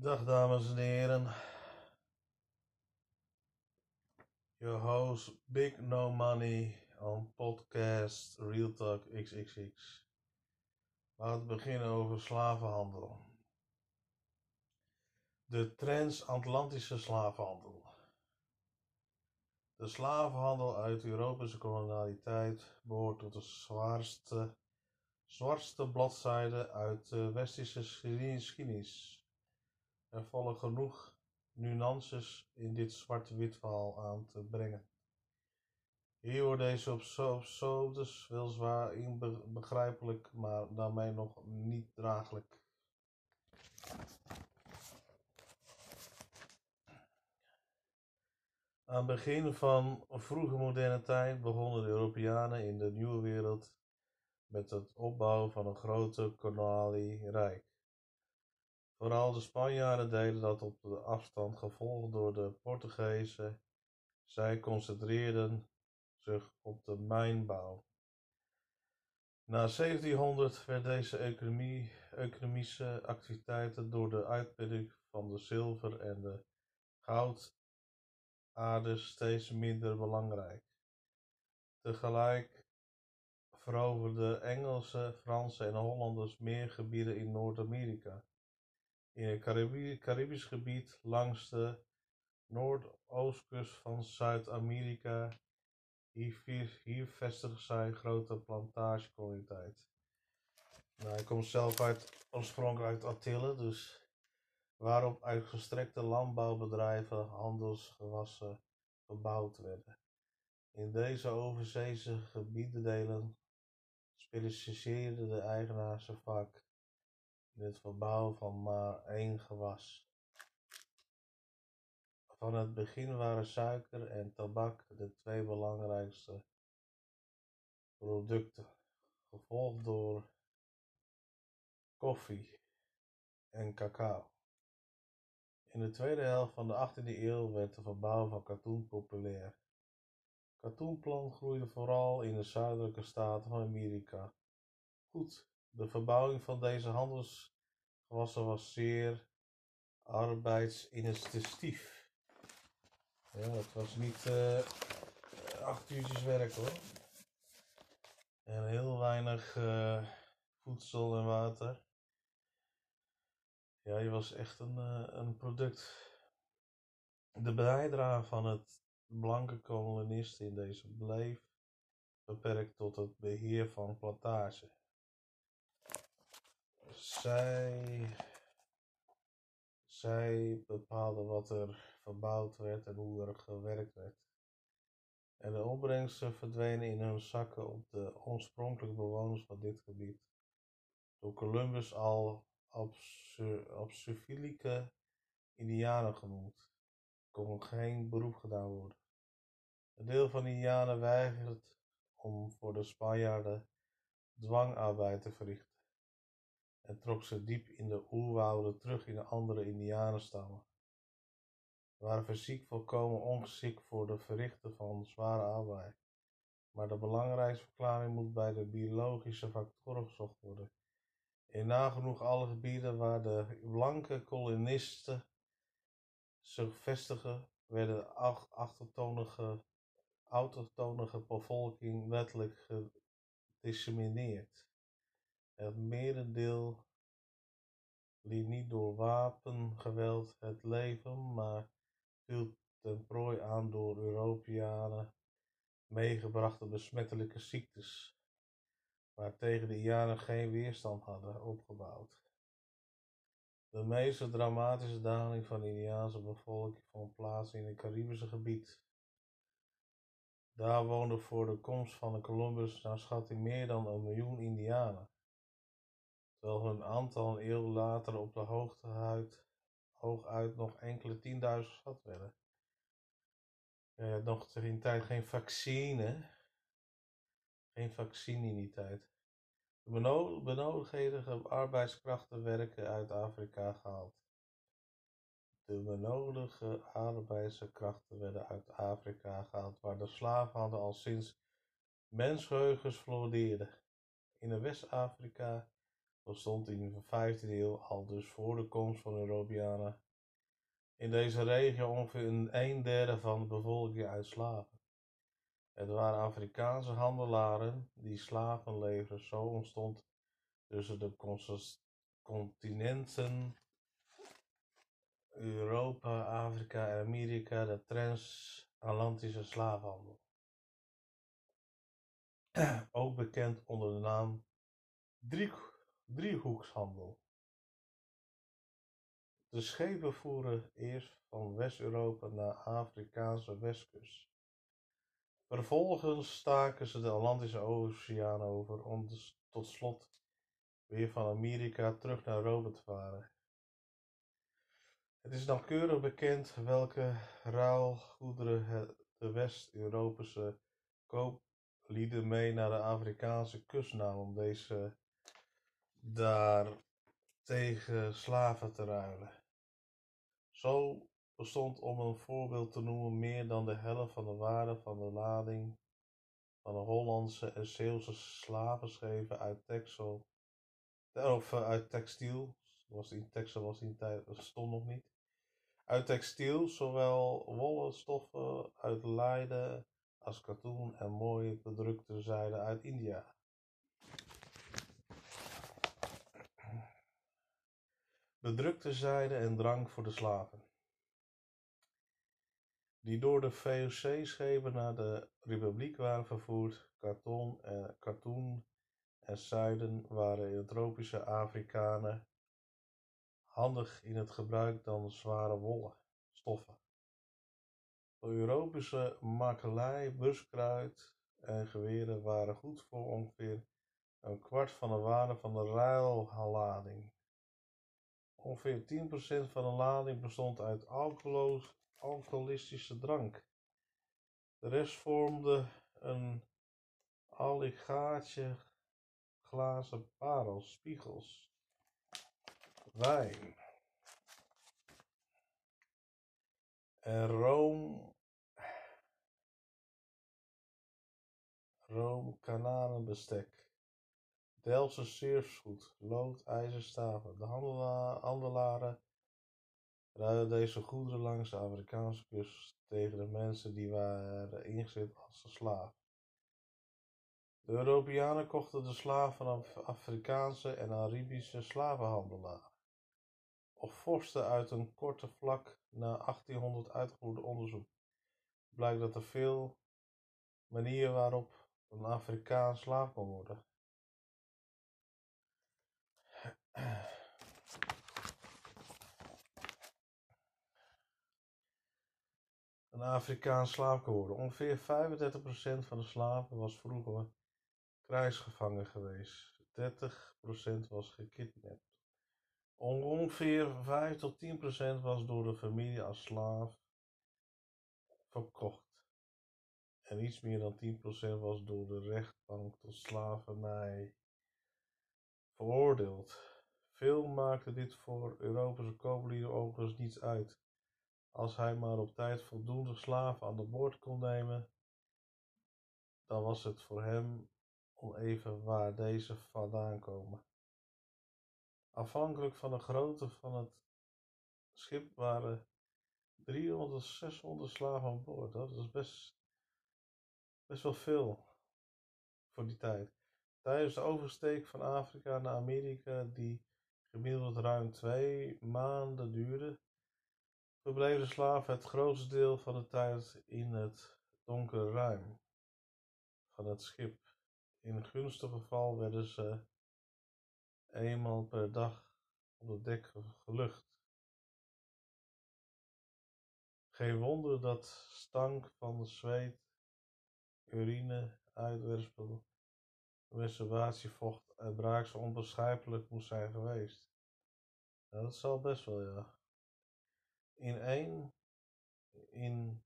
Dag dames en heren. Your host Big No Money on podcast Real Talk XXX. Laten we beginnen over slavenhandel. De transatlantische slavenhandel. De slavenhandel uit de Europese kolonialiteit behoort tot de zwaarste, zwartste bladzijde uit de westerse geschiedenis. Er vallen genoeg nuances in dit zwart-wit verhaal aan te brengen. Hier wordt deze op dus weliswaar inbegrijpelijk, maar daarmee nog niet draaglijk. Aan het begin van vroege moderne tijd begonnen de Europeanen in de nieuwe wereld met het opbouwen van een grote rijk. Vooral de Spanjaarden deden dat op de afstand, gevolgd door de Portugezen. Zij concentreerden zich op de mijnbouw. Na 1700 werd deze economie, economische activiteiten door de uitputting van de zilver en de goudaarde steeds minder belangrijk. Tegelijk veroverden Engelsen, Fransen en Hollanders meer gebieden in Noord-Amerika in het Caribisch gebied langs de noordoostkust van Zuid-Amerika. Hier, hier vestigde zij grote plantagekwaliteit. Nou, hij komt zelf uit, oorspronkelijk uit Attille, dus waarop uitgestrekte landbouwbedrijven handelsgewassen gebouwd werden. In deze overzeese gebiedendelen specialiseerden de eigenaars vaak in het verbouwen van maar één gewas. Van het begin waren suiker en tabak de twee belangrijkste producten, gevolgd door koffie en cacao. In de tweede helft van de 18e eeuw werd de verbouw van katoen populair. Katoenplant groeide vooral in de zuidelijke staten van Amerika. Goed, de verbouwing van deze handelsgewassen was zeer arbeidsintensief. Ja, het was niet uh, acht uurtjes werk hoor. En heel weinig uh, voedsel en water. Ja, je was echt een, uh, een product. De bijdrage van het blanke kolonisten in deze bleef beperkt tot het beheer van plantage. Zij, zij bepaalde wat er verbouwd werd en hoe er gewerkt werd. En de opbrengsten verdwenen in hun zakken op de oorspronkelijke bewoners van dit gebied. Door Columbus al obsufilieke Indianen genoemd, kon geen beroep gedaan worden. Een deel van de Indianen weigert om voor de Spanjaarden dwangarbeid te verrichten en trok ze diep in de oerwouden terug in de andere indianenstammen. Ze waren fysiek volkomen ongeschikt voor de verrichten van zware arbeid. Maar de belangrijkste verklaring moet bij de biologische factoren gezocht worden. In nagenoeg alle gebieden waar de blanke kolonisten zich vestigen, werden de autochtonige bevolking wettelijk gedecimeerd. Het merendeel liet niet door wapengeweld het leven, maar viel ten prooi aan door Europeanen meegebrachte besmettelijke ziektes, waartegen de Indianen geen weerstand hadden opgebouwd. De meest dramatische daling van de Indiaanse bevolking vond plaats in het Caribische gebied. Daar woonden voor de komst van de Columbus naar schatting meer dan een miljoen Indianen terwijl hun aantal een eeuw later op de hoogte hooguit nog enkele tienduizend geschat werden. Had nog in die tijd geen vaccine. Geen vaccine in die tijd. De benodigde arbeidskrachten werken uit Afrika gehaald. De benodigde arbeidskrachten werden uit Afrika gehaald, waar de slavenhandel al sinds mensgeheugens floreerde. In West-Afrika bestond in de 15e eeuw, al dus voor de komst van Europeanen, in deze regio ongeveer een, een derde van de bevolking uit slaven. Het waren Afrikaanse handelaren die slaven leverden. Zo ontstond tussen de continenten Europa, Afrika en Amerika de transatlantische slavenhandel. Ook bekend onder de naam driehoekshandel. De schepen voeren eerst van West-Europa naar Afrikaanse westkust. Vervolgens staken ze de Atlantische Oceaan over om dus tot slot weer van Amerika terug naar Europa te varen. Het is nauwkeurig bekend welke ruilgoederen de West-Europese kooplieden mee naar de Afrikaanse kust namen om deze daar tegen slaven te ruilen. Zo bestond, om een voorbeeld te noemen, meer dan de helft van de waarde van de lading van de Hollandse en Zeeuwse slavenschepen uit Texel, of eh, uit textiel, was in textiel was in tijd, stond nog niet, uit textiel, zowel wollen stoffen uit Leiden als katoen en mooie bedrukte zijde uit India. Bedrukte zijde en drank voor de slaven. Die door de VOC-schepen naar de Republiek waren vervoerd. Karton en, katoen en zuiden waren in tropische Afrikanen handig in het gebruik dan zware wollen stoffen. De Europese makelij, buskruid en geweren waren goed voor ongeveer een kwart van de waarde van de ruillading. Ongeveer 10% van de lading bestond uit alcoholistische drank. De rest vormde een alligaatje glazen parels, spiegels, wijn en room, room kanalenbestek. Delftse surfsgoed, lood, ijzerstaven. De handelaren ruilden deze goederen langs de Afrikaanse kust tegen de mensen die waren ingezet als slaaf. De Europeanen kochten de slaven van Afrikaanse en Arabische slavenhandelaren. Of vorsten uit een korte vlak na 1800 uitgevoerde onderzoek blijkt dat er veel manieren waarop een Afrikaan slaaf kon worden. Een Afrikaans geworden. Ongeveer 35% van de slaven was vroeger krijgsgevangen geweest. 30% was gekidnapt. Ongeveer 5 tot 10% was door de familie als slaaf verkocht. En iets meer dan 10% was door de rechtbank tot slavernij veroordeeld. Veel maakte dit voor Europese kooplieden overigens niets uit. Als hij maar op tijd voldoende slaven aan boord kon nemen, dan was het voor hem om even waar deze vandaan komen. Afhankelijk van de grootte van het schip waren 300 tot 600 slaven aan boord. Dat is best, best wel veel voor die tijd. Tijdens de oversteek van Afrika naar Amerika, die gemiddeld ruim twee maanden duurde, verbleven de slaven het grootste deel van de tijd in het donkere ruim van het schip. In gunstig geval werden ze eenmaal per dag op het dek gelucht. Geen wonder dat stank van zweet, urine, uitwerpsel, braak zo onbeschrijpelijk moest zijn geweest. dat zal best wel, ja. In een, in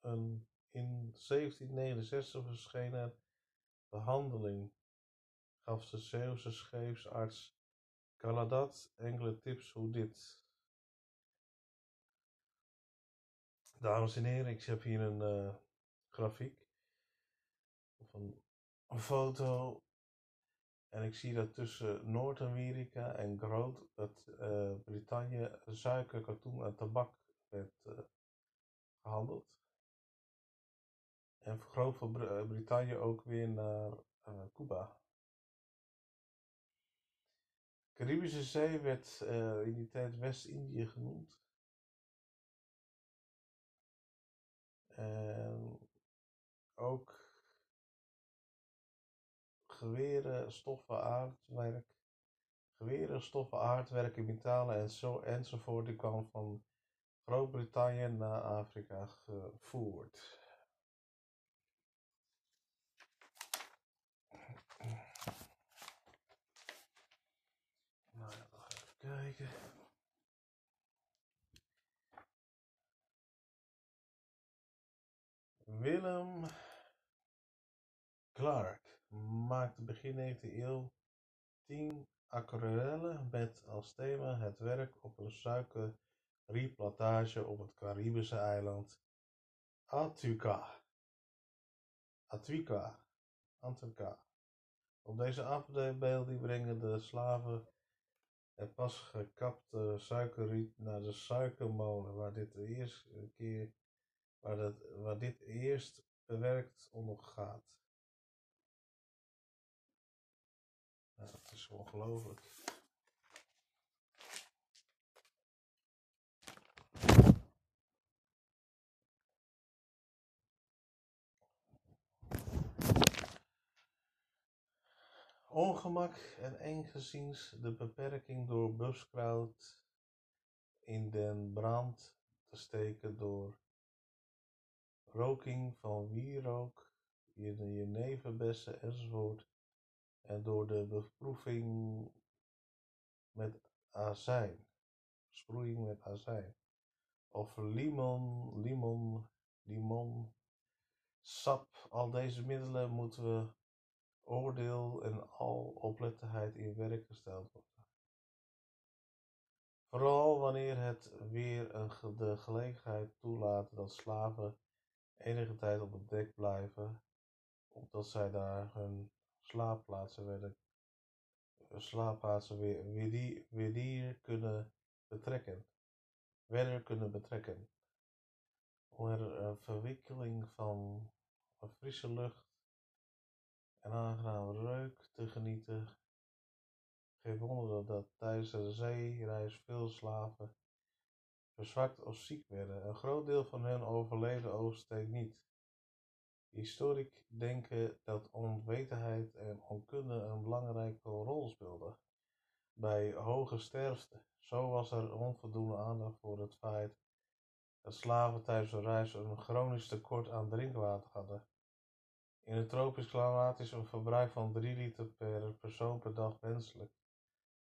een in 1769 verschenen behandeling gaf de Zeeuwse scheepsarts Caladat enkele tips hoe dit. Dames en heren, ik heb hier een uh, grafiek of een, een foto En ik zie dat tussen Noord-Amerika en Groot-Brittannië suiker, katoen en tabak werd uh, gehandeld. En Groot-Brittannië ook weer naar uh, Cuba. Caribische Zee werd uh, in die tijd West-Indië genoemd. En ook geweren, stoffen, aardwerk, geweren, stoffen, aardwerk, metalen en zo, enzovoort. Die kwam van Groot-Brittannië naar Afrika gevoerd. Nou ja, nog even kijken. Willem Clark maakte begin 19e eeuw tien aquarellen met als thema het werk op een suikerrieplantage op het Caribische eiland Atuca. Atuca. Antuca. Op deze afbeelding brengen de slaven het pas gekapte suikerriet naar de suikermolen, waar dit de eerste keer waar, dat, waar dit eerst bewerkt ondergaat. Ongelooflijk. Ongemak en engeziens de beperking door buskruid in den brand te steken door roking van wierook, jeneverbessen enzovoort en door de beproeving met azijn, sproeiing met azijn, of limon, limon, limon, sap, al deze middelen moeten we oordeel en al oplettendheid in werk gesteld worden. Vooral wanneer het weer een, de gelegenheid toelaat dat slaven enige tijd op het dek blijven, omdat zij daar hun slaapplaatsen werden slaapplaatsen weer, weer, die, weer die kunnen betrekken, werden kunnen betrekken. Om er een verwikkeling van een frisse lucht en aangename reuk te genieten. Geen wonder dat tijdens de zeereis veel slaven verzwakt of ziek werden. Een groot deel van hen overleefde oversteek niet. Historici denken dat onwetendheid en onkunde een belangrijke rol speelden bij hoge sterfte. Zo was er onvoldoende aandacht voor het feit dat slaven tijdens de reis een chronisch tekort aan drinkwater hadden. In het tropisch klimaat is een verbruik van 3 liter per persoon per dag wenselijk.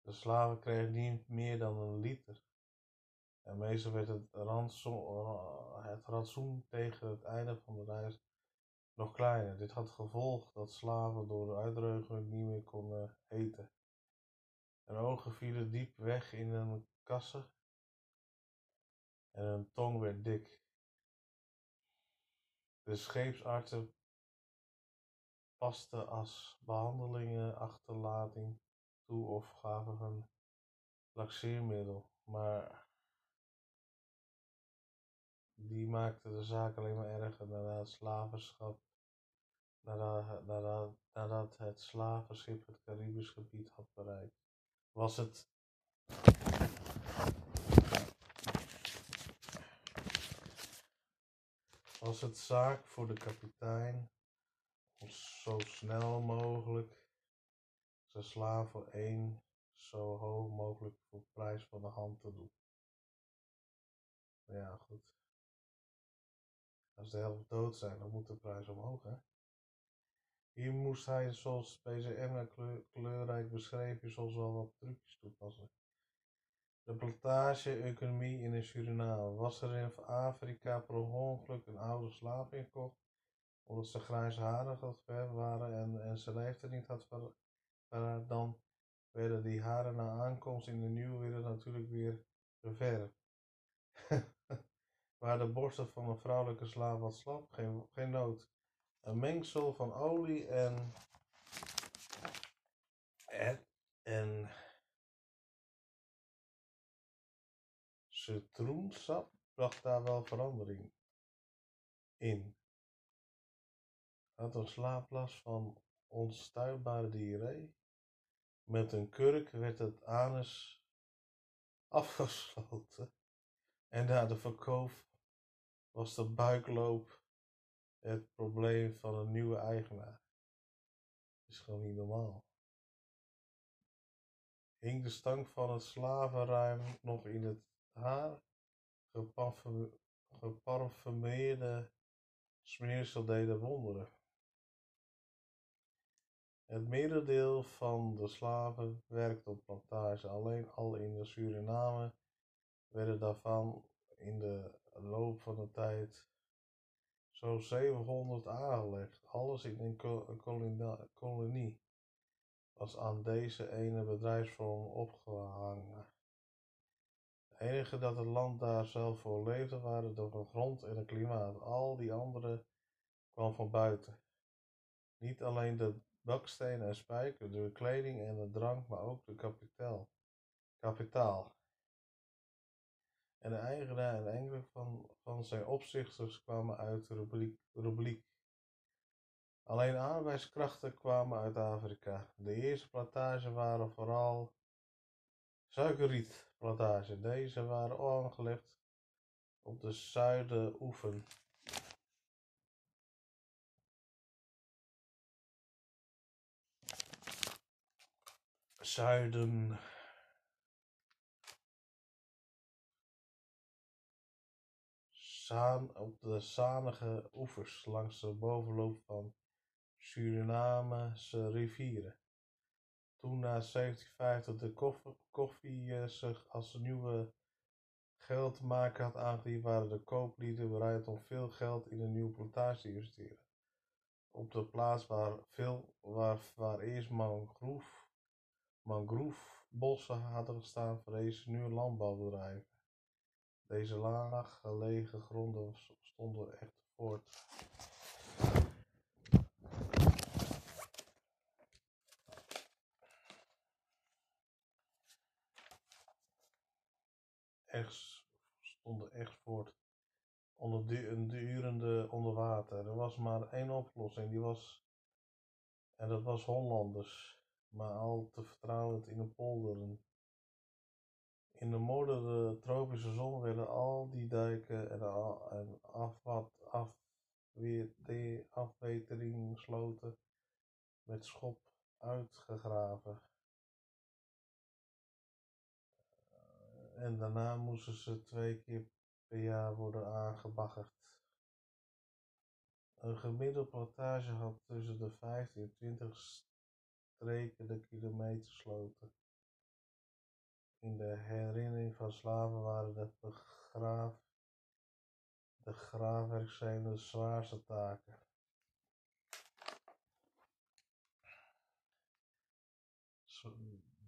De slaven kregen niet meer dan een liter. En meestal werd het, rantsoen, het rantsoen tegen het einde van de reis nog kleiner. Dit had gevolg dat slaven door de uitdroging niet meer konden eten. Hun ogen vielen diep weg in hun kassen en hun tong werd dik. De scheepsartsen pasten als behandelingen achterlating toe of gaven een laxeermiddel, maar die maakte de zaak alleen maar erger nadat het slavenschap nadat, nadat, nadat het slavenschip het Caribisch gebied had bereikt. Was het was het zaak voor de kapitein om zo snel mogelijk zijn slaaf voor één zo hoog mogelijk voor prijs van de hand te doen. Ja, goed. Als de helft dood zijn, dan moet de prijs omhoog, hè? Hier moest hij, zoals PCM kleurrijk beschreven, soms wel wat trucjes toepassen. De plantage-economie in Suriname. Was er in Afrika per ongeluk een oude slaaf ingekocht, omdat ze grijsharig had waren en, en ze leeftijd niet had veranderd, dan werden die haren na aankomst in de nieuwe wereld natuurlijk weer ververfd. waar de borsten van een vrouwelijke slaaf wat slap, geen, geen nood. Een mengsel van olie en, en, citroensap bracht daar wel verandering in. Had een slaaplast van onstuitbare diarree. Met een kurk werd het anus afgesloten. En na de verkoop was de buikloop het probleem van een nieuwe eigenaar. Is gewoon niet normaal. Hing de stank van het slavenruim nog in het haar? Geparfumeerde smeersel deden wonderen. Het merendeel van de slaven werkte op plantage, alleen al in de Suriname werden daarvan in de loop van de tijd zo'n 700 aangelegd. Alles in een kolonie was aan deze ene bedrijfsvorm opgehangen. Het enige dat het land daar zelf voor leefde waren de grond en het klimaat. Al die andere kwam van buiten. Niet alleen de bakstenen en spijker, de kleding en de drank, maar ook de kapitaal. kapitaal. En de eigenaar en enkele van, van zijn opzichters kwamen uit de rubriek. Alleen arbeidskrachten kwamen uit Afrika. De eerste plantages waren vooral suikerrietplantages. Deze waren aangelegd op de zuidenoever zuiden Op de zanige oevers langs de bovenloop van Surinamese rivieren. Toen na 1750 de koffie, uh, zich als nieuwe geldmaker had aangediend, waren de kooplieden bereid om veel geld in een nieuwe plantage te investeren. Op de plaats waar, veel, waar, waar eerst mangroevebossen hadden gestaan, verrezen nu landbouwbedrijven. Deze laag gelegen gronden stonden echter voort. Echt, stonden echt voort onder een durende onder water. Er was maar één oplossing, die was, en dat was Hollanders, maar al te vertrouwend in de polderen. In de moordende tropische zon werden al die dijken en, en afweteringsloten met schop uitgegraven. En daarna moesten ze twee keer per jaar worden aangebaggerd. Een gemiddelde plantage had tussen de 15 en 20 streken de kilometersloten. In de herinnering van slaven waren de, begraaf, de graafwerkzaamheden de zwaarste taken.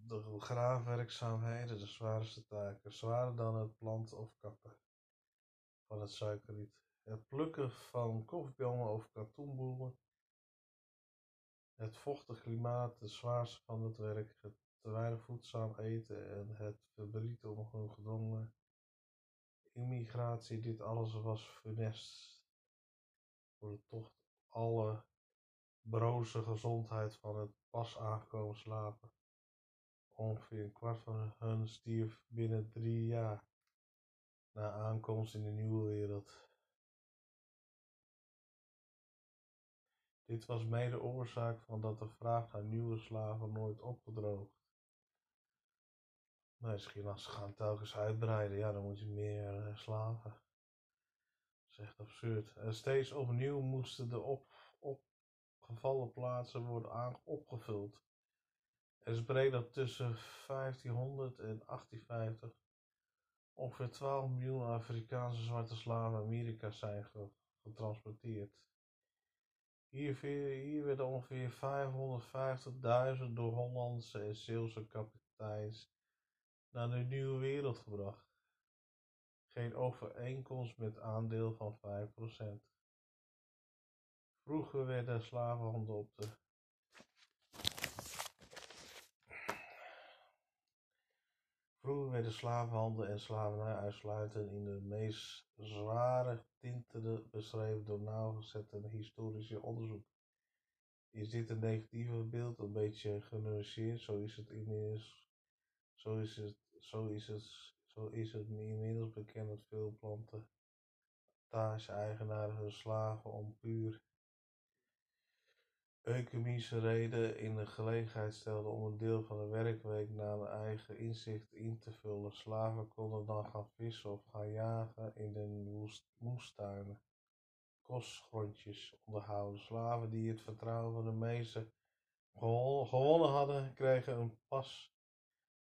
De graafwerkzaamheden de zwaarste taken, zwaarder dan het planten of kappen van het suikerriet. Het plukken van koffiebomen of katoenbomen, het vochtige klimaat, de zwaarste van het werk, te weinig voedzaam eten en het verdriet om hun gedwongen immigratie, dit alles was funest voor de toch alle broze gezondheid van het pas aangekomen slapen. Ongeveer een kwart van hen stierf binnen drie jaar na aankomst in de nieuwe wereld. Dit was mede oorzaak van dat de vraag naar nieuwe slaven nooit opgedroogd. Misschien als ze gaan telkens uitbreiden, ja, dan moet je meer uh, slaven. Dat is echt absurd. En steeds opnieuw moesten de op, opgevallen plaatsen worden opgevuld. Er spreekt dat tussen 1500 en 1850 ongeveer 12 miljoen Afrikaanse zwarte slaven Amerika zijn getransporteerd. Hier, hier werden ongeveer 550.000 door Hollandse en Zeeuwse kapiteins naar de nieuwe wereld gebracht. Geen overeenkomst met aandeel van 5%. Vroeger werden slavenhandel op de Vroeger werden slavenhandel en slavernij uitsluitend in de meest zware tinten beschreven door nauwgezet historische onderzoek. Is dit een negatieve beeld, een beetje genuanceerd, zo is het inmiddels, zo is het, zo is het, zo is het inmiddels bekend dat veel plantage-eigenaren hun slaven om puur economische reden in de gelegenheid stelde om een deel van de werkweek naar hun eigen inzicht in te vullen. Slaven konden dan gaan vissen of gaan jagen in de moestuinen, kostgrondjes onderhouden. Slaven die het vertrouwen van de meesten gewonnen hadden, kregen een pas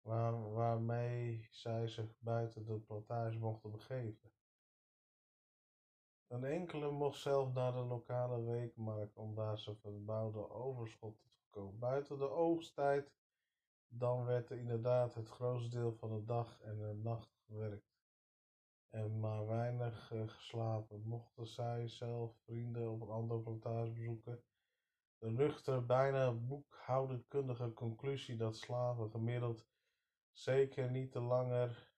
waar, waarmee zij zich buiten de plantage mochten begeven. Een enkele mocht zelf naar de lokale weekmarkt om daar zijn verbouwde overschot te verkopen. Buiten de oogsttijd dan werd er inderdaad het grootste deel van de dag en de nacht gewerkt. En maar weinig uh, geslapen. Mochten zij zelf vrienden op een andere plantage bezoeken. De nuchtere, bijna boekhouderkundige conclusie dat slaven gemiddeld zeker niet te langer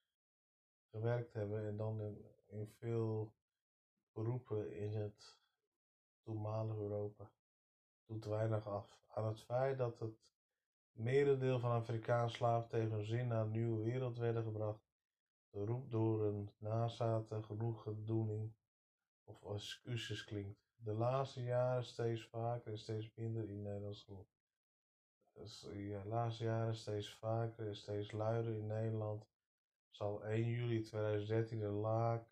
gewerkt hebben en dan in, veel beroepen in het toenmalige Europa doet weinig af aan het feit dat het merendeel van Afrikaans slaaf tegen zin naar een nieuwe wereld werden gebracht. De roep door een nazaten genoegdoening of excuses klinkt. De laatste jaren steeds vaker en steeds minder in Nederlands ja, de laatste jaren steeds vaker en steeds luider in Nederland zal 1 juli 2013 de laak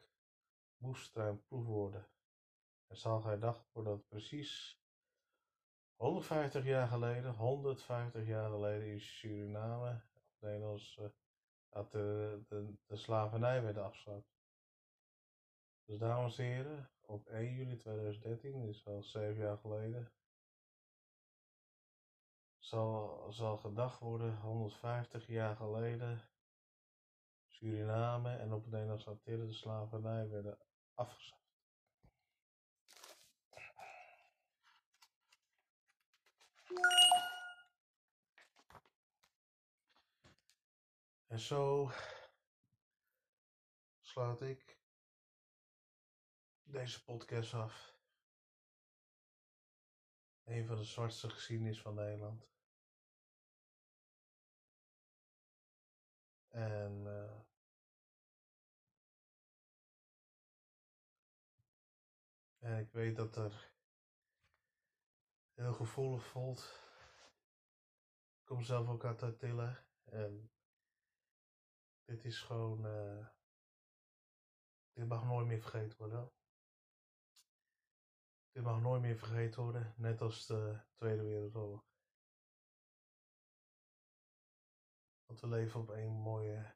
proef worden. Er zal gedacht worden dat precies 150 jaar geleden, 150 jaar geleden in Suriname, Nederlands, uh, dat de, de, de slavernij werd afgeschaft. Dus dames en heren, op 1 juli 2013, is al 7 jaar geleden, zal, zal gedacht worden 150 jaar geleden Suriname en op het Nederlands de slavernij werden afgeschaft. En zo sluit ik deze podcast af. Een van de zwartste geschiedenis van Nederland. En uh, En ik weet dat er heel gevoelig voelt. Ik kom zelf ook uit Attila. En dit is gewoon. Uh, dit mag nooit meer vergeten worden. Dit mag nooit meer vergeten worden, net als de Tweede Wereldoorlog. Want we leven op één mooie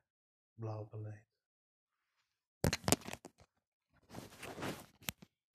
blauwe planeet.